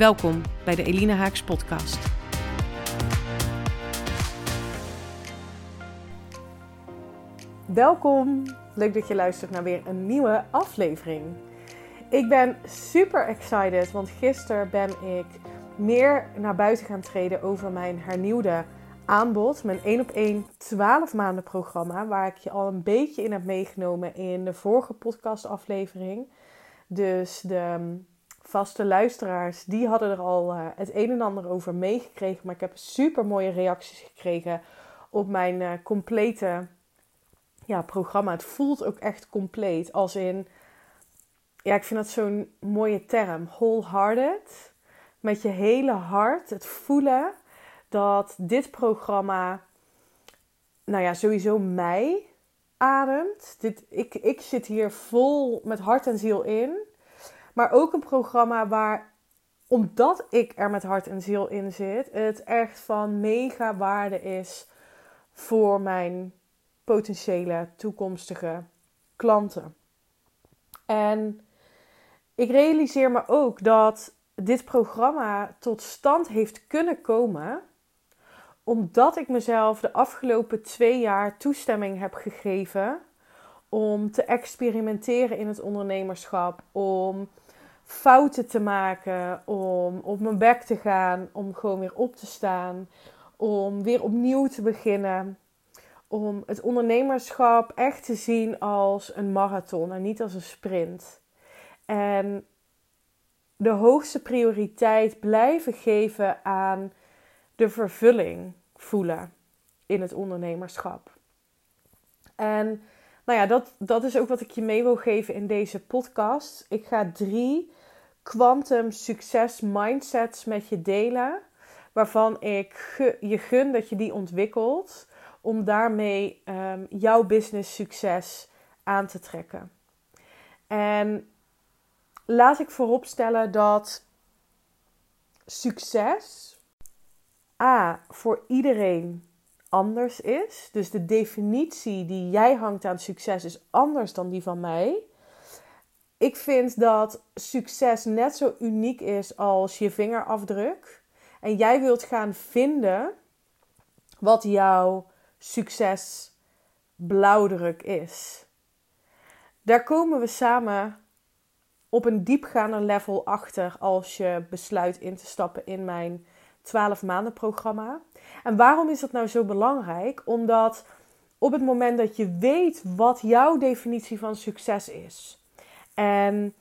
Welkom bij de Elina Haaks podcast. Welkom. Leuk dat je luistert naar weer een nieuwe aflevering. Ik ben super excited, want gisteren ben ik meer naar buiten gaan treden over mijn hernieuwde aanbod. Mijn 1 op 1 12 maanden programma, waar ik je al een beetje in heb meegenomen in de vorige podcastaflevering. Dus de vaste luisteraars, die hadden er al uh, het een en ander over meegekregen. Maar ik heb super mooie reacties gekregen op mijn uh, complete ja, programma. Het voelt ook echt compleet. Als in, ja, ik vind dat zo'n mooie term. Wholehearted. Met je hele hart. Het voelen dat dit programma, nou ja, sowieso mij ademt. Dit, ik, ik zit hier vol met hart en ziel in. Maar ook een programma waar, omdat ik er met hart en ziel in zit, het echt van mega waarde is voor mijn potentiële toekomstige klanten. En ik realiseer me ook dat dit programma tot stand heeft kunnen komen omdat ik mezelf de afgelopen twee jaar toestemming heb gegeven om te experimenteren in het ondernemerschap, om fouten te maken, om op mijn bek te gaan, om gewoon weer op te staan, om weer opnieuw te beginnen. Om het ondernemerschap echt te zien als een marathon en niet als een sprint. En de hoogste prioriteit blijven geven aan de vervulling voelen in het ondernemerschap. En nou ja, dat, dat is ook wat ik je mee wil geven in deze podcast. Ik ga drie quantum succes mindsets met je delen. Waarvan ik je gun dat je die ontwikkelt. Om daarmee um, jouw business succes aan te trekken. En laat ik vooropstellen dat succes A voor iedereen anders is. Dus de definitie die jij hangt aan succes is anders dan die van mij. Ik vind dat succes net zo uniek is als je vingerafdruk. En jij wilt gaan vinden wat jouw succes blauwdruk is. Daar komen we samen op een diepgaander level achter als je besluit in te stappen in mijn 12 maanden programma. En waarom is dat nou zo belangrijk? Omdat op het moment dat je weet wat jouw definitie van succes is, en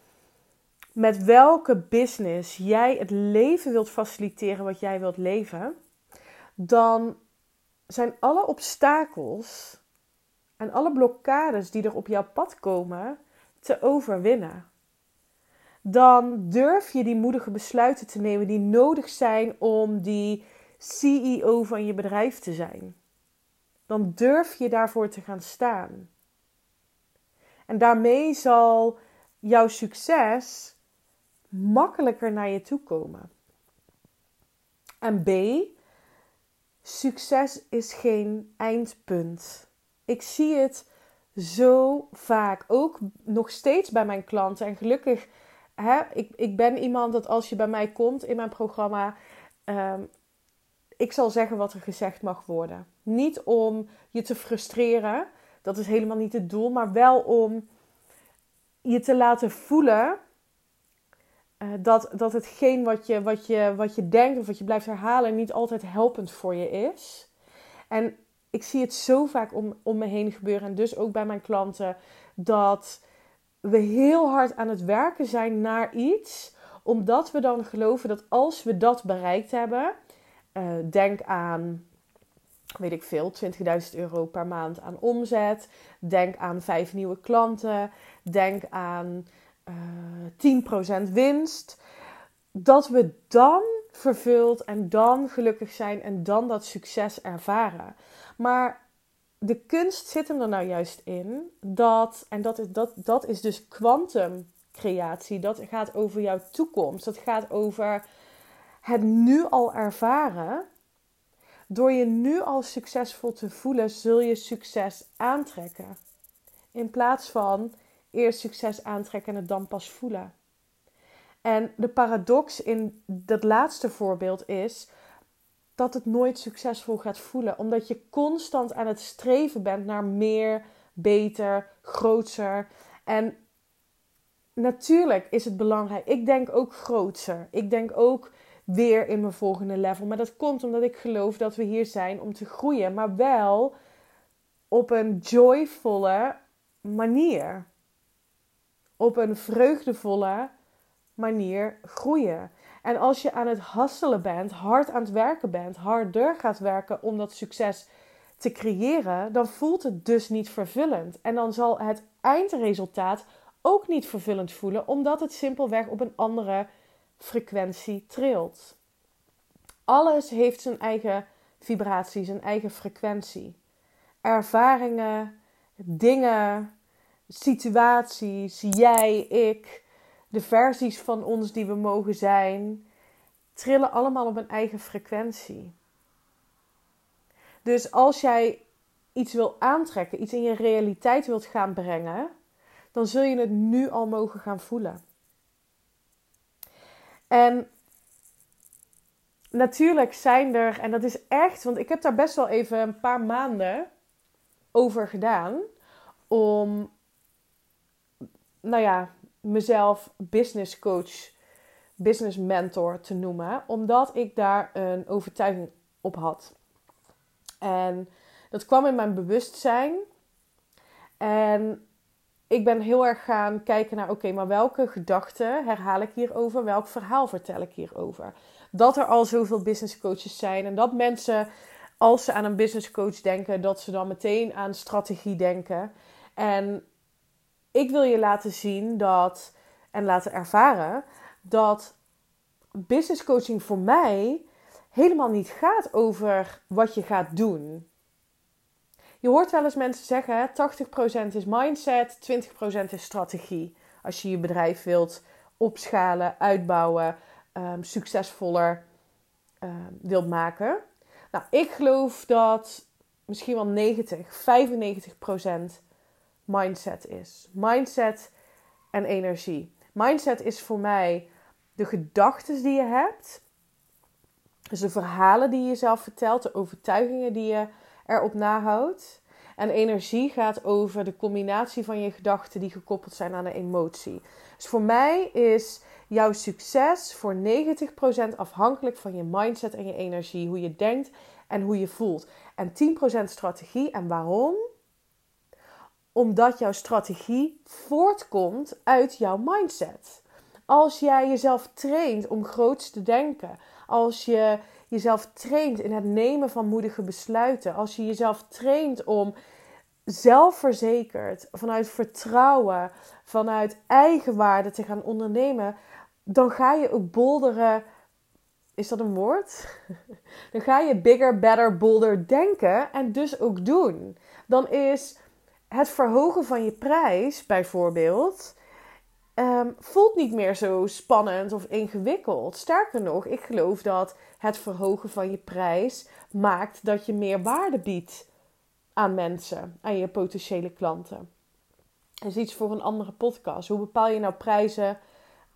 met welke business jij het leven wilt faciliteren wat jij wilt leven, dan zijn alle obstakels en alle blokkades die er op jouw pad komen te overwinnen. Dan durf je die moedige besluiten te nemen die nodig zijn om die CEO van je bedrijf te zijn. Dan durf je daarvoor te gaan staan. En daarmee zal jouw succes makkelijker naar je toe komen. En B, succes is geen eindpunt. Ik zie het zo vaak, ook nog steeds bij mijn klanten. En gelukkig, hè, ik, ik ben iemand dat als je bij mij komt in mijn programma, um, ik zal zeggen wat er gezegd mag worden. Niet om je te frustreren, dat is helemaal niet het doel, maar wel om je te laten voelen uh, dat, dat hetgeen wat je, wat, je, wat je denkt of wat je blijft herhalen niet altijd helpend voor je is. En ik zie het zo vaak om, om me heen gebeuren en dus ook bij mijn klanten dat we heel hard aan het werken zijn naar iets, omdat we dan geloven dat als we dat bereikt hebben, uh, denk aan weet ik veel, 20.000 euro per maand aan omzet. Denk aan vijf nieuwe klanten. Denk aan uh, eh, 10% winst. Dat we dan vervuld en dan gelukkig zijn en dan dat succes ervaren. Maar de kunst zit hem er nou juist in dat, en dat is, dat, dat is dus kwantumcreatie, dat gaat over jouw toekomst, dat gaat over het nu al ervaren. Door je nu al succesvol te voelen, zul je succes aantrekken. In plaats van eerst succes aantrekken en het dan pas voelen. En de paradox in dat laatste voorbeeld is dat het nooit succesvol gaat voelen, omdat je constant aan het streven bent naar meer, beter, groter. En natuurlijk is het belangrijk. Ik denk ook groter. Ik denk ook weer in mijn volgende level. Maar dat komt omdat ik geloof dat we hier zijn om te groeien, maar wel op een joyvolle manier. Op een vreugdevolle manier groeien. En als je aan het hasselen bent, hard aan het werken bent, harder gaat werken om dat succes te creëren, dan voelt het dus niet vervullend. En dan zal het eindresultaat ook niet vervullend voelen, omdat het simpelweg op een andere frequentie trilt. Alles heeft zijn eigen vibratie, zijn eigen frequentie. Ervaringen, dingen, situaties, jij, ik, de versies van ons die we mogen zijn, trillen allemaal op een eigen frequentie. Dus als jij iets wil aantrekken, iets in je realiteit wilt gaan brengen, dan zul je het nu al mogen gaan voelen. En natuurlijk zijn er, en dat is echt, want ik heb daar best wel even een paar maanden over gedaan om, nou ja, mezelf business coach, business mentor te noemen, omdat ik daar een overtuiging op had. En dat kwam in mijn bewustzijn. En ik ben heel erg gaan kijken naar, oké, maar welke gedachten herhaal ik hierover? Welk verhaal vertel ik hierover? Dat er al zoveel business coaches zijn en dat mensen, als ze aan een business coach denken, dat ze dan meteen aan strategie denken. En ik wil je laten zien dat, en laten ervaren, dat business coaching voor mij helemaal niet gaat over wat je gaat doen. Je hoort wel eens mensen zeggen: 80% is mindset, 20% is strategie. Als je je bedrijf wilt opschalen, uitbouwen, um, succesvoller um, wilt maken. Nou, ik geloof dat misschien wel 90, 95% mindset is. Mindset en energie. Mindset is voor mij de gedachten die je hebt. Dus de verhalen die je jezelf vertelt, de overtuigingen die je erop nahoudt. En energie gaat over de combinatie van je gedachten die gekoppeld zijn aan een emotie. Dus voor mij is jouw succes voor 90% afhankelijk van je mindset en je energie. Hoe je denkt en hoe je voelt. En 10% strategie. En waarom? Omdat jouw strategie voortkomt uit jouw mindset. Als jij jezelf traint om groots te denken, als je jezelf traint in het nemen van moedige besluiten, als je jezelf traint om zelfverzekerd, vanuit vertrouwen, vanuit eigenwaarde te gaan ondernemen, dan ga je ook bolderen. Is dat een woord? Dan ga je bigger, better, bolder denken en dus ook doen. Dan is het verhogen van je prijs bijvoorbeeld. Um, voelt niet meer zo spannend of ingewikkeld. Sterker nog, ik geloof dat het verhogen van je prijs maakt dat je meer waarde biedt aan mensen, aan je potentiële klanten. Dat is iets voor een andere podcast. Hoe bepaal je nou prijzen?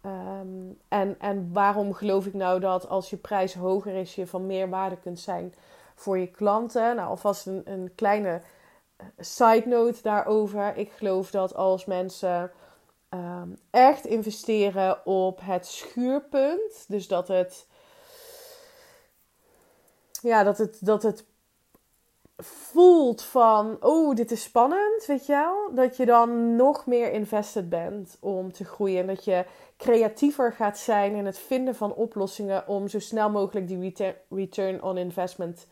Ehm, en, en waarom geloof ik nou dat als je prijs hoger is, je van meer waarde kunt zijn voor je klanten? Nou, alvast een, een kleine eh, side note daarover. Ik geloof dat als mensen ehm, echt investeren op het schuurpunt, dus dat het, ja, dat het, dat het voelt van, oh, dit is spannend, weet je wel? Dat je dan nog meer invested bent om te groeien. En dat je creatiever gaat zijn in het vinden van oplossingen om zo snel mogelijk die return on investment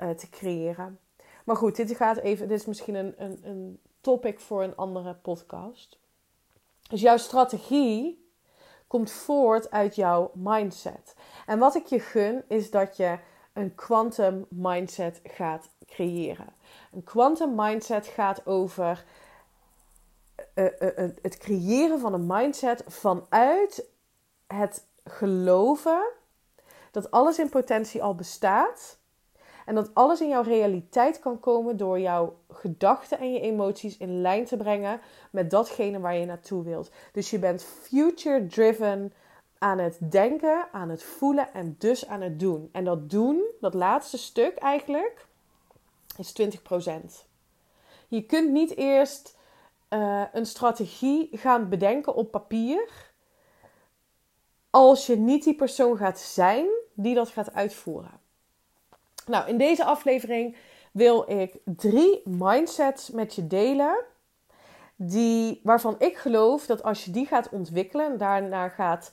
uh, te creëren. Maar goed, dit gaat even, dit is misschien een, een, een topic voor een andere podcast. Dus jouw strategie komt voort uit jouw mindset. En wat ik je gun is dat je een quantum mindset gaat creëren. Een quantum mindset gaat over uh, uh, het creëren van een mindset vanuit het geloven dat alles in potentie al bestaat. En dat alles in jouw realiteit kan komen door jouw gedachten en je emoties in lijn te brengen met datgene waar je naartoe wilt. Dus je bent future driven aan het denken, aan het voelen en dus aan het doen. En dat doen, dat laatste stuk eigenlijk, is 20%. Je kunt niet eerst uh, een strategie gaan bedenken op papier als je niet die persoon gaat zijn die dat gaat uitvoeren. Nou, in deze aflevering wil ik drie mindsets met je delen. Die, waarvan ik geloof dat als je die gaat ontwikkelen en daarna gaat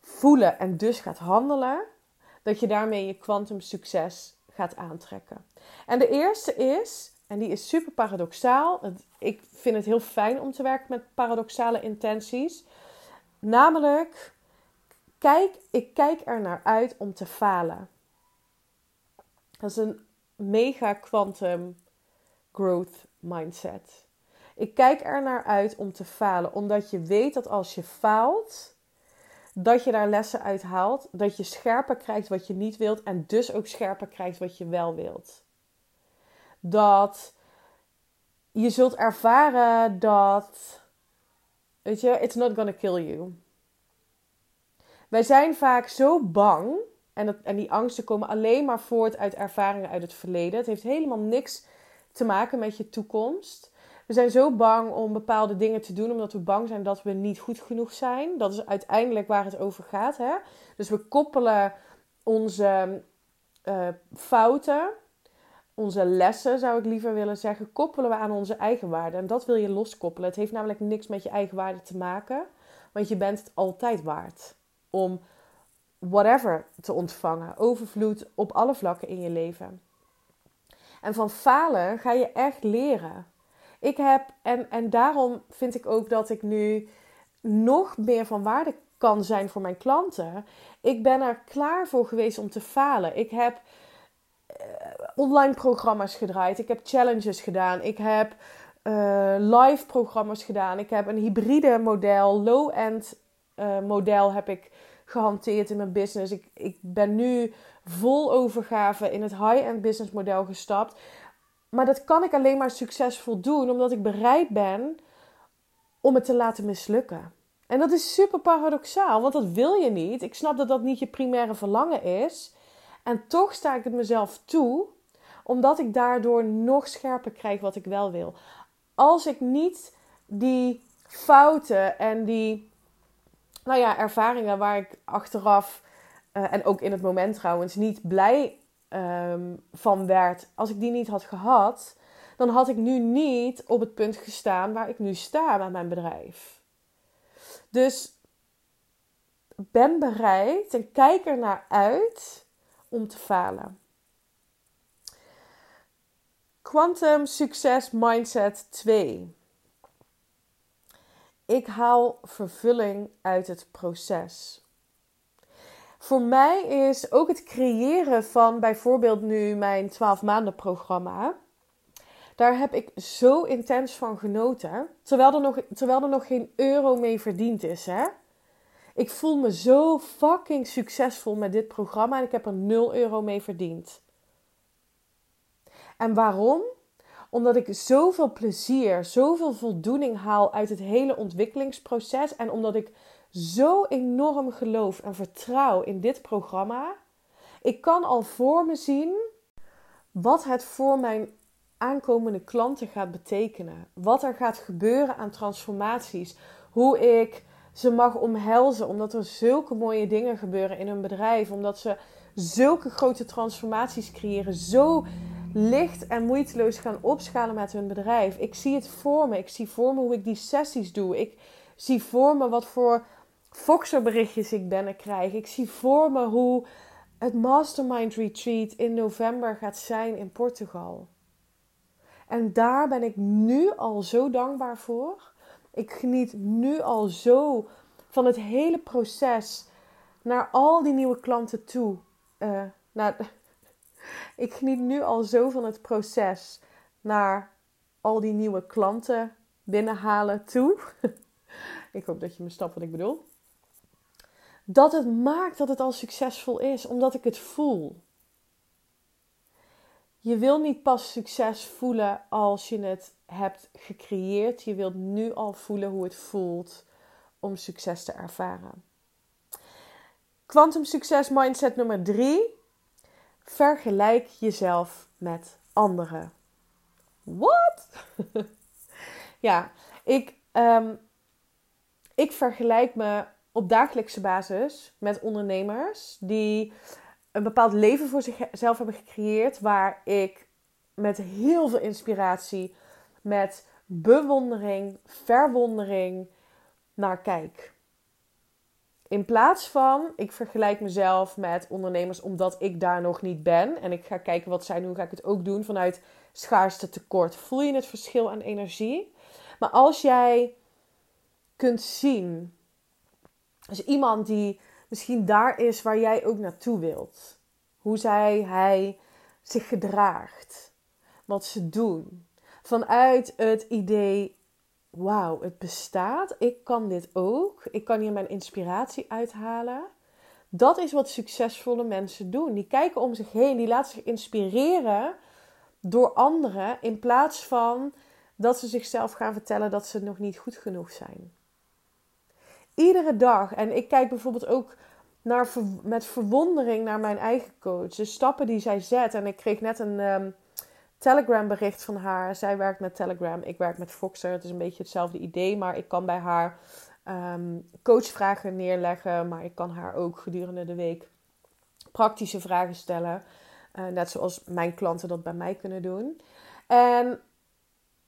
voelen en dus gaat handelen, dat je daarmee je kwantum succes gaat aantrekken. En de eerste is, en die is super paradoxaal. Ik vind het heel fijn om te werken met paradoxale intenties. Namelijk, kijk, ik kijk er naar uit om te falen. Dat is een mega quantum growth mindset. Ik kijk er naar uit om te falen, omdat je weet dat als je faalt, dat je daar lessen uit haalt, dat je scherper krijgt wat je niet wilt en dus ook scherper krijgt wat je wel wilt. Dat je zult ervaren dat, weet je, it's not gonna kill you. Wij zijn vaak zo bang en, dat, en die angsten komen alleen maar voort uit ervaringen uit het verleden. Het heeft helemaal niks te maken met je toekomst. We zijn zo bang om bepaalde dingen te doen omdat we bang zijn dat we niet goed genoeg zijn. Dat is uiteindelijk waar het over gaat. Hè? Dus we koppelen onze uh, fouten, onze lessen zou ik liever willen zeggen, koppelen we aan onze eigen waarde. En dat wil je loskoppelen. Het heeft namelijk niks met je eigen waarde te maken, want je bent het altijd waard om whatever te ontvangen. Overvloed op alle vlakken in je leven. En van falen ga je echt leren. Ik heb, en, en daarom vind ik ook dat ik nu nog meer van waarde kan zijn voor mijn klanten. Ik ben er klaar voor geweest om te falen. Ik heb uh, online programma's gedraaid. Ik heb challenges gedaan. Ik heb uh, live programma's gedaan. Ik heb een hybride model, low-end uh, model heb ik gehanteerd in mijn business. Ik, ik ben nu vol overgave in het high-end business model gestapt. Maar dat kan ik alleen maar succesvol doen omdat ik bereid ben om het te laten mislukken. En dat is super paradoxaal, want dat wil je niet. Ik snap dat dat niet je primaire verlangen is. En toch sta ik het mezelf toe, omdat ik daardoor nog scherper krijg wat ik wel wil. Als ik niet die fouten en die nou ja, ervaringen waar ik achteraf uh, en ook in het moment trouwens niet blij um, van werd. Als ik die niet had gehad, dan had ik nu niet op het punt gestaan waar ik nu sta met mijn bedrijf. Dus ben bereid en kijk er naar uit om te falen. Quantum Success Mindset 2 ik haal vervulling uit het proces. Voor mij is ook het creëren van bijvoorbeeld nu mijn 12 maanden programma. Daar heb ik zo intens van genoten. Terwijl er nog, terwijl er nog geen euro mee verdiend is. Hè? Ik voel me zo fucking succesvol met dit programma en ik heb er 0 euro mee verdiend. En waarom? Omdat ik zoveel plezier, zoveel voldoening haal uit het hele ontwikkelingsproces. En omdat ik zo enorm geloof en vertrouw in dit programma. Ik kan al voor me zien wat het voor mijn aankomende klanten gaat betekenen. Wat er gaat gebeuren aan transformaties. Hoe ik ze mag omhelzen, omdat er zulke mooie dingen gebeuren in hun bedrijf. Omdat ze zulke grote transformaties creëren. Zo licht en moeiteloos gaan opschalen met hun bedrijf. Ik zie het voor me. Ik zie voor me hoe ik die sessies doe. Ik zie voor me wat voor Foxer-berichtjes ik binnen krijg. Ik zie voor me hoe het Mastermind Retreat in november gaat zijn in Portugal. En daar ben ik nu al zo dankbaar voor. Ik geniet nu al zo van het hele proces naar al die nieuwe klanten toe. Uh, nou, ik geniet nu al zo van het proces naar al die nieuwe klanten binnenhalen toe. ik hoop dat je me snapt wat ik bedoel. Dat het maakt dat het al succesvol is, omdat ik het voel. Je wil niet pas succes voelen als je het hebt gecreëerd. Je wilt nu al voelen hoe het voelt om succes te ervaren. Quantum succes mindset nummer 3. Vergelijk jezelf met anderen. Wat? ja, ik, um, ik vergelijk me op dagelijkse basis met ondernemers die een bepaald leven voor zichzelf hebben gecreëerd. Waar ik met heel veel inspiratie, met bewondering, verwondering naar kijk. In plaats van, ik vergelijk mezelf met ondernemers omdat ik daar nog niet ben. En ik ga kijken wat zij doen, ga ik het ook doen vanuit schaarste tekort. Voel je het verschil aan energie? Maar als jij kunt zien, als iemand die misschien daar is waar jij ook naartoe wilt. Hoe zij, hij zich gedraagt. Wat ze doen. Vanuit het idee, wauw, het bestaat. Ik kan dit ook. Ik kan hier mijn inspiratie uithalen. Dat is wat succesvolle mensen doen. Die kijken om zich heen, die laten zich inspireren door anderen in plaats van dat ze zichzelf gaan vertellen dat ze nog niet goed genoeg zijn. Iedere dag, en ik kijk bijvoorbeeld ook naar, met verwondering naar mijn eigen coach, de stappen die zij zet. En ik kreeg net een um, Telegram bericht van haar. Zij werkt met Telegram, ik werk met Foxer. Het is een beetje hetzelfde idee, maar ik kan bij haar um, coachvragen neerleggen, maar ik kan haar ook gedurende de week praktische vragen stellen. Uh, net zoals mijn klanten dat bij mij kunnen doen. En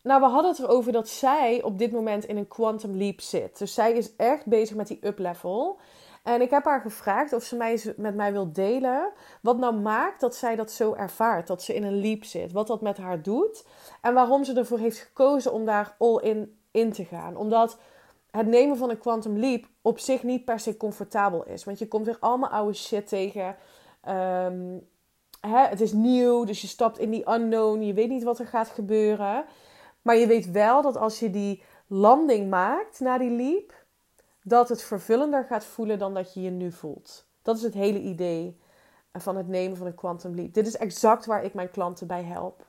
nou, we hadden het erover dat zij op dit moment in een quantum leap zit. Dus zij is echt bezig met die up level. En ik heb haar gevraagd of ze mij, met mij wil delen wat nou maakt dat zij dat zo ervaart. Dat ze in een leap zit. Wat dat met haar doet. En waarom ze ervoor heeft gekozen om daar all in, in te gaan. Omdat het nemen van een quantum leap op zich niet per se comfortabel is. Want je komt weer allemaal oude shit tegen. Um, hè, het is nieuw, dus je stapt in die unknown. Je weet niet wat er gaat gebeuren. Maar je weet wel dat als je die landing maakt na die leap, dat het vervullender gaat voelen dan dat je je nu voelt. Dat is het hele idee van het nemen van een quantum leap. Dit is exact waar ik mijn klanten bij help.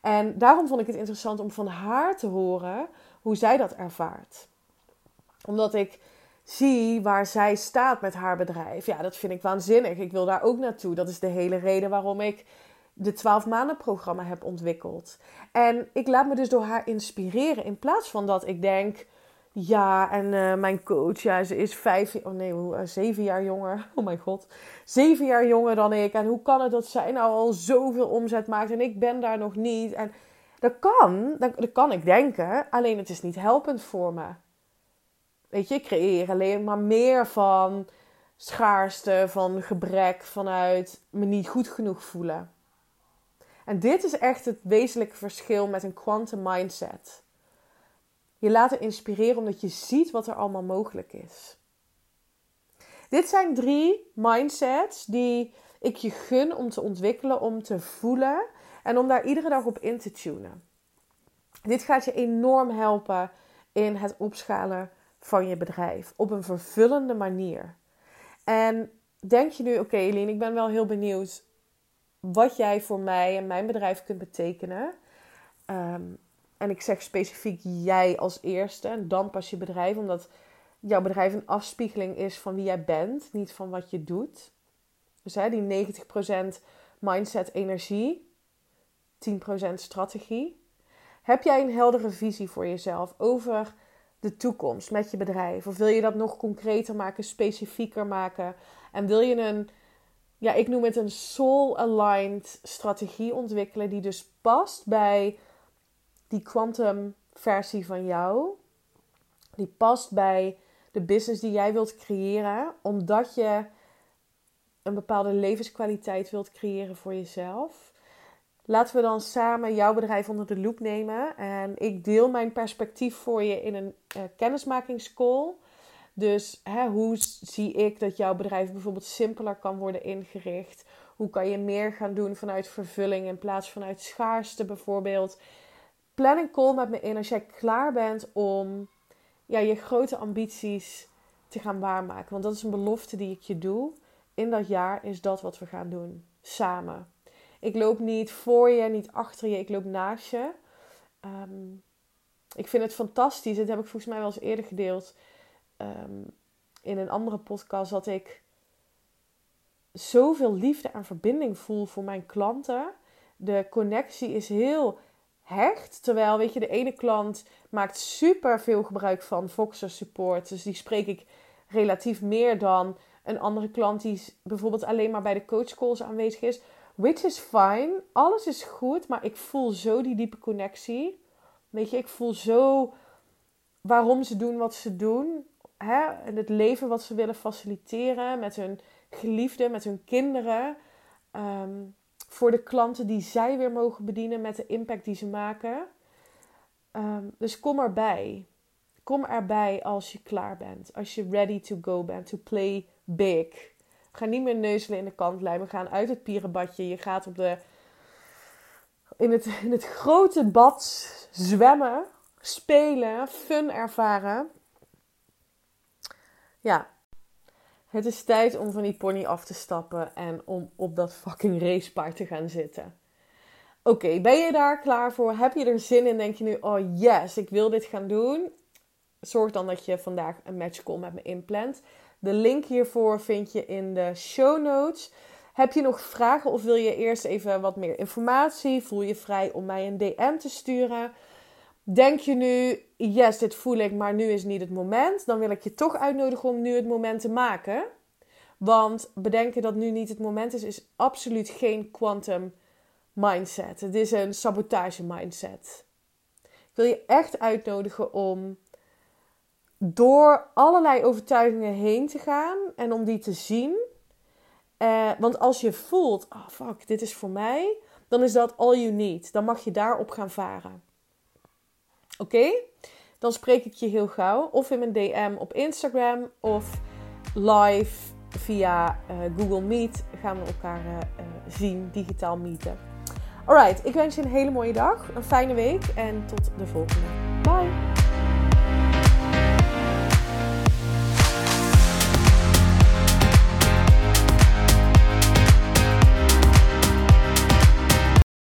En daarom vond ik het interessant om van haar te horen hoe zij dat ervaart. Omdat ik zie waar zij staat met haar bedrijf. Ja, dat vind ik waanzinnig. Ik wil daar ook naartoe. Dat is de hele reden waarom ik de 12 maanden programma heb ontwikkeld. En ik laat me dus door haar inspireren in plaats van dat ik denk ja, en uh, mijn coach, ja, ze is vijf, oh nee, uh, zeven jaar jonger. Oh mijn god, zeven jaar jonger dan ik. En hoe kan het dat zij nou al zoveel omzet maakt en ik ben daar nog niet? En dat kan, dat, kan ik denken, alleen het is niet helpend voor me. Weet je, ik creëer alleen maar meer van schaarste, van gebrek, vanuit me niet goed genoeg voelen. En dit is echt het wezenlijke verschil met een quantum mindset. Je laten inspireren omdat je ziet wat er allemaal mogelijk is. Dit zijn drie mindsets die ik je gun om te ontwikkelen, om te voelen en om daar iedere dag op in te tunen. Dit gaat je enorm helpen in het opschalen van je bedrijf op een vervullende manier. En denk je nu, oké Eline, ik ben wel heel benieuwd wat jij voor mij en mijn bedrijf kunt betekenen. Ehm, en ik zeg specifiek jij als eerste en dan pas je bedrijf, omdat jouw bedrijf een afspiegeling is van wie jij bent, niet van wat je doet. Dus hè, die 90% mindset energie, 10% strategie. Heb jij een heldere visie voor jezelf over de toekomst met je bedrijf? Of wil je dat nog concreter maken, specifieker maken? En wil je een, ja, ik noem het een soul-aligned strategie ontwikkelen die dus past bij die quantum versie van jou, die past bij de business die jij wilt creëren, omdat je een bepaalde levenskwaliteit wilt creëren voor jezelf. Laten we dan samen jouw bedrijf onder de loep nemen. En ik deel mijn perspectief voor je in een uh, kennismakingscall. Dus hè, hoe zie ik dat jouw bedrijf bijvoorbeeld simpeler kan worden ingericht? Hoe kan je meer gaan doen vanuit vervulling in plaats van uit schaarste bijvoorbeeld? Plan een call met me in als jij klaar bent om ja, je grote ambities te gaan waarmaken. Want dat is een belofte die ik je doe. In dat jaar is dat wat we gaan doen. Samen. Ik loop niet voor je, niet achter je. Ik loop naast je. Ehm, ik vind het fantastisch. Dat heb ik volgens mij wel eens eerder gedeeld. Ehm, in een andere podcast. Dat ik zoveel liefde en verbinding voel voor mijn klanten. De connectie is heel hecht. Terwijl, weet je, de ene klant maakt super veel gebruik van Voxer support. Dus die spreek ik relatief meer dan een andere klant die bijvoorbeeld alleen maar bij de coachcalls aanwezig is. Which is fine. Alles is goed, maar ik voel zo die diepe connectie. Weet je, ik voel zo waarom ze doen wat ze doen. Hè? En het leven wat ze willen faciliteren met hun geliefden, met hun kinderen. Ehm, voor de klanten die zij weer mogen bedienen met de impact die ze maken. Ehm, dus kom erbij. Kom erbij als je klaar bent. Als je ready to go bent. To play big. Ga niet meer neuzelen in de kantlijn. We gaan uit het pierenbadje. Je gaat op de, in, het, in het grote bad zwemmen. Spelen. Fun ervaren. Ja. Het is tijd om van die pony af te stappen. En om op dat fucking racepaard te gaan zitten. Oké, ben je daar klaar voor? Heb je er zin in? Denk je nu, oh yes, ik wil dit gaan doen? Zorg dan dat je vandaag een match call met me inplant. De link hiervoor vind je in de show notes. Heb je nog vragen of wil je eerst even wat meer informatie? Voel je vrij om mij een DM te sturen. Denk je nu, yes, dit voel ik, maar nu is niet het moment. Dan wil ik je toch uitnodigen om nu het moment te maken. Want bedenken dat nu niet het moment is, is absoluut geen quantum mindset. Het is een sabotage mindset. Ik wil je echt uitnodigen om door allerlei overtuigingen heen te gaan en om die te zien. Eh, want als je voelt, oh fuck, dit is voor mij, dan is dat all you need. Dan mag je daarop gaan varen. Oké? Dan spreek ik je heel gauw. Of in mijn DM op Instagram of live via uh, Google Meet gaan we elkaar uh, zien, digitaal meeten. Alright, ik wens je een hele mooie dag, een fijne week en tot de volgende. Bye!